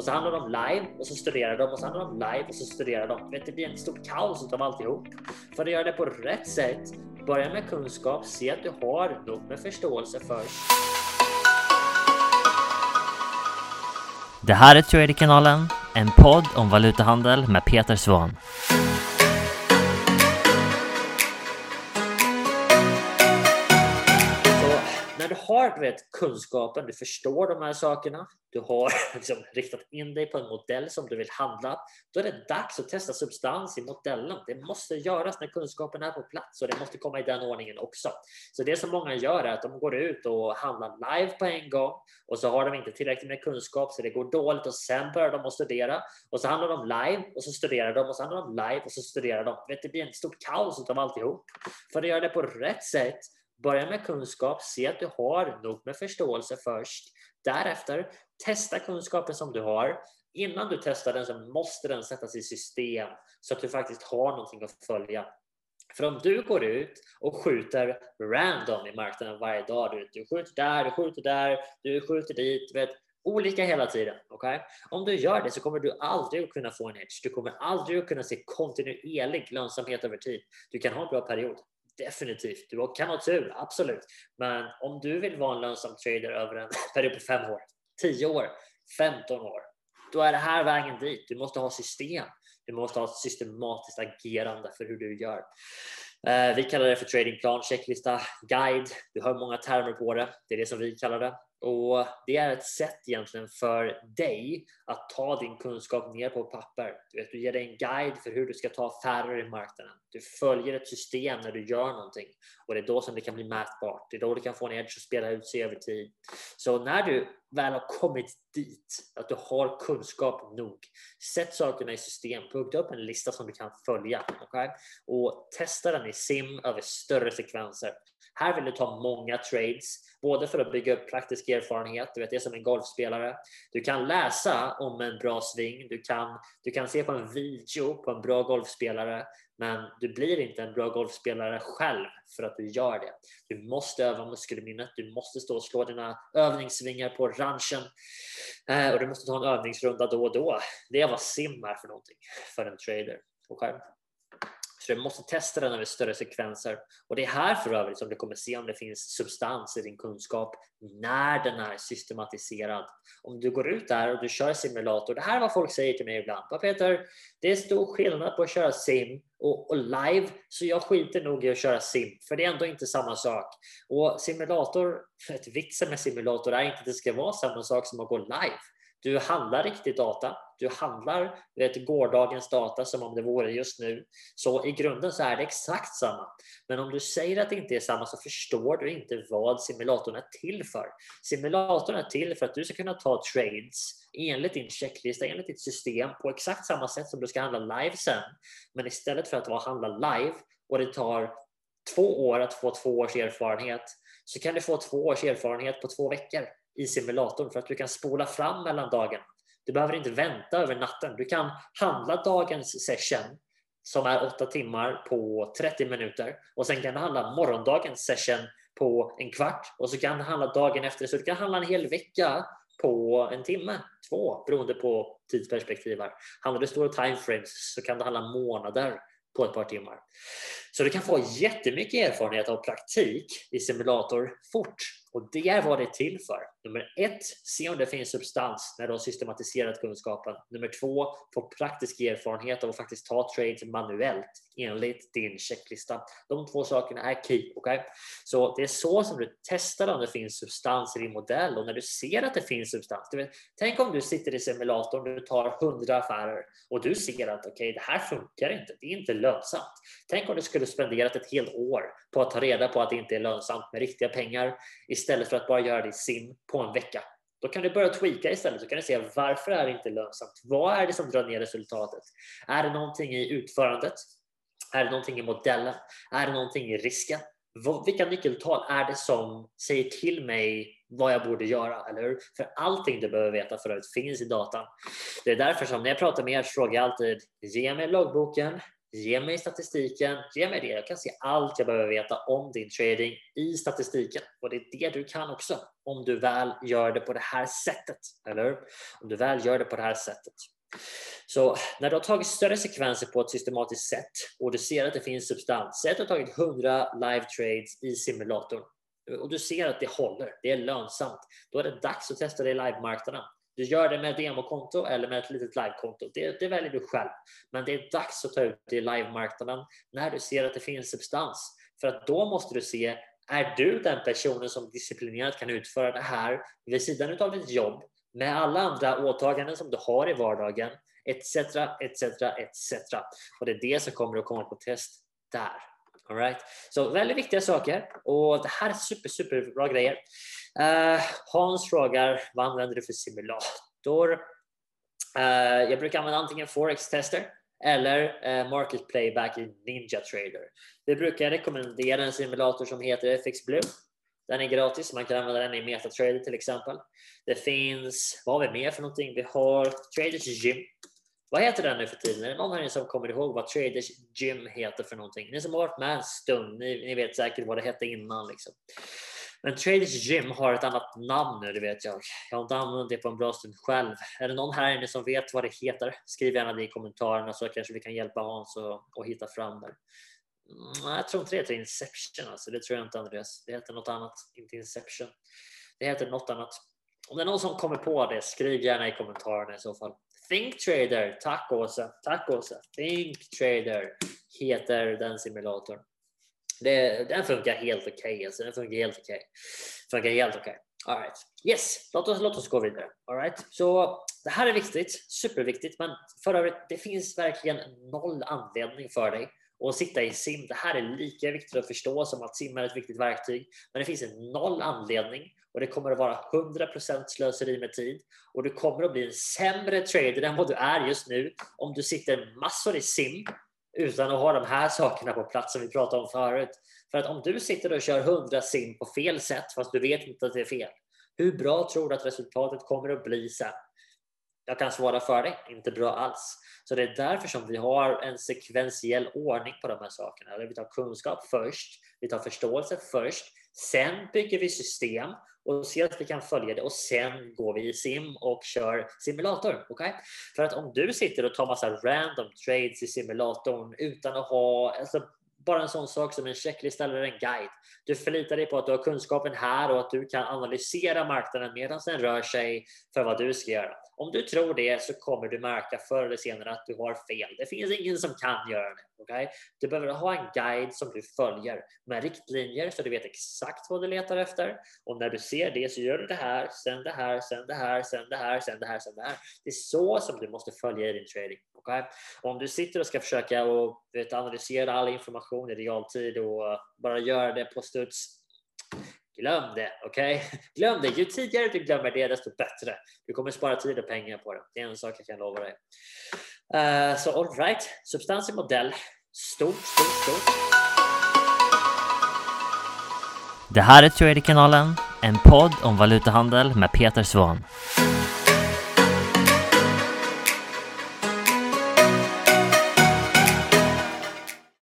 och så handlar de om live och så studerar de och så handlar de om live och så studerar de. Vet, det blir en stor kaos av alltihop. För att göra det på rätt sätt, börja med kunskap, se att du har nog med förståelse för. Det här är Traderkanalen, en podd om valutahandel med Peter Svahn. Har du vet, kunskapen, du förstår de här sakerna, du har liksom, riktat in dig på en modell som du vill handla, då är det dags att testa substans i modellen. Det måste göras när kunskapen är på plats och det måste komma i den ordningen också. Så det som många gör är att de går ut och handlar live på en gång och så har de inte tillräckligt med kunskap så det går dåligt och sen börjar de att studera och så handlar de live och så studerar de och så handlar de live och så studerar de. Vet, det blir ett stort kaos av alltihop. För att göra det på rätt sätt Börja med kunskap, se att du har nog med förståelse först. Därefter, testa kunskapen som du har. Innan du testar den så måste den sättas i system så att du faktiskt har någonting att följa. För om du går ut och skjuter random i marknaden varje dag, du, du skjuter där, du skjuter där, du skjuter dit, vet, olika hela tiden. Okay? Om du gör det så kommer du aldrig att kunna få en hedge. Du kommer aldrig att kunna se kontinuerlig lönsamhet över tid. Du kan ha en bra period. Definitivt. Du kan ha tur, absolut. Men om du vill vara en lönsam trader över en period på fem år, tio år, 15 år, då är det här vägen dit. Du måste ha system. Du måste ha ett systematiskt agerande för hur du gör. Eh, vi kallar det för tradingplan, checklista, guide. Du har många termer på det. Det är det som vi kallar det. Och det är ett sätt egentligen för dig att ta din kunskap ner på papper. Du, vet, du ger dig en guide för hur du ska ta affärer i marknaden. Du följer ett system när du gör någonting och det är då som det kan bli mätbart. Det är då du kan få en edge att spela ut sig över tid. Så när du väl har kommit dit, att du har kunskap nog, sätt sakerna i system, punkta upp en lista som du kan följa okay? och testa den i sim över större sekvenser. Här vill du ta många trades, både för att bygga upp praktisk erfarenhet, du vet det är som en golfspelare. Du kan läsa om en bra sving, du kan, du kan se på en video på en bra golfspelare, men du blir inte en bra golfspelare själv för att du gör det. Du måste öva muskelminnet, du måste stå och slå dina övningssvingar på ranchen eh, och du måste ta en övningsrunda då och då. Det är vad sim är för någonting för en trader. och själv. Så du måste testa den över större sekvenser. Och det är här för övrigt som du kommer se om det finns substans i din kunskap när den är systematiserad. Om du går ut där och du kör simulator, det här är vad folk säger till mig ibland. Peter, det är stor skillnad på att köra sim och, och, live, så jag skiter nog i att köra sim, för det är ändå inte samma sak. Och simulator, ett vitsen med simulator är inte att det ska vara samma sak som att gå live. Du handlar riktig data. Du handlar vet, gårdagens data som om det vore just nu. Så i grunden så är det exakt samma. Men om du säger att det inte är samma så förstår du inte vad simulatorn är till för. Simulatorn är till för att du ska kunna ta trades enligt din checklista, enligt ditt system på exakt samma sätt som du ska handla live sen. Men istället för att handla live och det tar två år att få två års erfarenhet så kan du få två års erfarenhet på två veckor i simulatorn för att du kan spola fram mellan dagarna. Du behöver inte vänta över natten. Du kan handla dagens session som är åtta timmar på 30 minuter och sen kan du handla morgondagens session på en kvart och så kan du handla dagen efter. Så du kan handla en hel vecka på en timme, två, beroende på tidsperspektiv. Här. Handlar du stora timeframes så kan du handla månader på ett par timmar. Så du kan få jättemycket erfarenhet av praktik i simulator fort och det är vad det är till för. Nummer ett, se om det finns substans när du har systematiserat kunskapen. Nummer två, få praktisk erfarenhet av att faktiskt ta trades manuellt enligt din checklista. De två sakerna är key. Okay? Så det är så som du testar om det finns substans i din modell och när du ser att det finns substans. Du vet, tänk om du sitter i simulatorn, du tar 100 affärer och du ser att okay, det här funkar inte, det är inte lönsamt. Tänk om du skulle spenderat ett helt år på att ta reda på att det inte är lönsamt med riktiga pengar istället för att bara göra det i sim på en vecka. Då kan du börja tweaka istället. Så kan du se varför är det inte lönsamt? Vad är det som drar ner resultatet? Är det någonting i utförandet? Är det någonting i modellen? Är det någonting i risken? Vilka nyckeltal är det som säger till mig vad jag borde göra, eller hur? För allting du behöver veta förut finns i datan. Det är därför som när jag pratar med er så frågar jag alltid, ge mig loggboken, Ge mig statistiken, ge mig det. Jag kan se allt jag behöver veta om din trading i statistiken. Och det är det du kan också, om du väl gör det på det här sättet. Eller Om du väl gör det på det här sättet. Så när du har tagit större sekvenser på ett systematiskt sätt och du ser att det finns substans, säg att du har tagit 100 live trades i simulatorn och du ser att det håller, det är lönsamt, då är det dags att testa det i livemarknaden. Du gör det med ett demokonto eller med ett litet livekonto. Det, det väljer du själv. Men det är dags att ta ut det i livemarknaden när du ser att det finns substans. För att då måste du se, är du den personen som disciplinerat kan utföra det här vid sidan av ditt jobb med alla andra åtaganden som du har i vardagen, etc, etc, etc. Och det är det som kommer att komma på test där. All right? Så väldigt viktiga saker och det här är super, super bra grejer. Uh, Hans frågar, vad använder du för simulator? Uh, jag brukar använda antingen Forex Tester eller uh, Market Playback i Ninja Trader. Vi brukar rekommendera en simulator som heter FX Blue. Den är gratis, man kan använda den i MetaTrader till exempel. Det finns, vad har vi mer för någonting? Vi har Traders Gym vad heter den nu för tiden? Är det någon här som kommer ihåg vad Traders Gym heter för någonting? Ni som har varit med en stund, ni, ni vet säkert vad det hette innan. Liksom. Men Traders Gym har ett annat namn nu, det vet jag. Jag har inte använt det på en bra stund själv. Är det någon här inne som vet vad det heter? Skriv gärna det i kommentarerna så kanske vi kan hjälpa Hans och hitta fram det. Mm, jag tror inte det heter Inception, alltså. det tror jag inte Andreas. Det heter något annat, inte Inception. Det heter något annat. Om det är någon som kommer på det, skriv gärna i kommentarerna i så fall. Think Trader, tack Åsa, tack Åsa. Think Trader heter den simulatorn. Det, den funkar helt okej, okay, alltså. den funkar helt okej. Okay. Funkar helt okej. Okay. Right. Yes, låt oss, låt oss gå vidare. All right. Så det här är viktigt, superviktigt, men för övrigt, det finns verkligen noll anledning för dig att sitta i sim. Det här är lika viktigt att förstå som att sim är ett viktigt verktyg, men det finns en noll anledning och det kommer att vara 100% slöseri med tid och du kommer att bli en sämre trader än vad du är just nu om du sitter massor i sim utan att ha de här sakerna på plats som vi pratade om förut. För att om du sitter och kör 100 sim på fel sätt fast du vet inte att det är fel, hur bra tror du att resultatet kommer att bli sen? Jag kan svara för dig, inte bra alls. Så det är därför som vi har en sekventiell ordning på de här sakerna. Vi tar kunskap först, vi tar förståelse först, sen bygger vi system och ser att vi kan följa det och sen går vi i sim och kör simulator. Okay? För att om du sitter och tar massa random trades i simulatorn utan att ha alltså, bara en sån sak som en checklista eller en guide. Du förlitar dig på att du har kunskapen här och att du kan analysera marknaden medan den rör sig för vad du ska göra. Om du tror det så kommer du märka förr eller senare att du har fel. Det finns ingen som kan göra det. Okay? Du behöver ha en guide som du följer med riktlinjer så du vet exakt vad du letar efter. Och när du ser det så gör du det här, sen det här, sen det här, sen det här, sen det här, sen det här. Det är så som du måste följa i din trading. Okay? Om du sitter och ska försöka och vet, analysera all information i realtid och bara göra det på studs Glöm det, okej? Okay? Glöm det. Ju tidigare du glömmer det, desto bättre. Du kommer spara tid och pengar på det. Det är en sak jag kan lova dig. Uh, så so, alright, substans i modell. Stort, stort, stort. Det här är Trader-kanalen, en podd om valutahandel med Peter Svahn.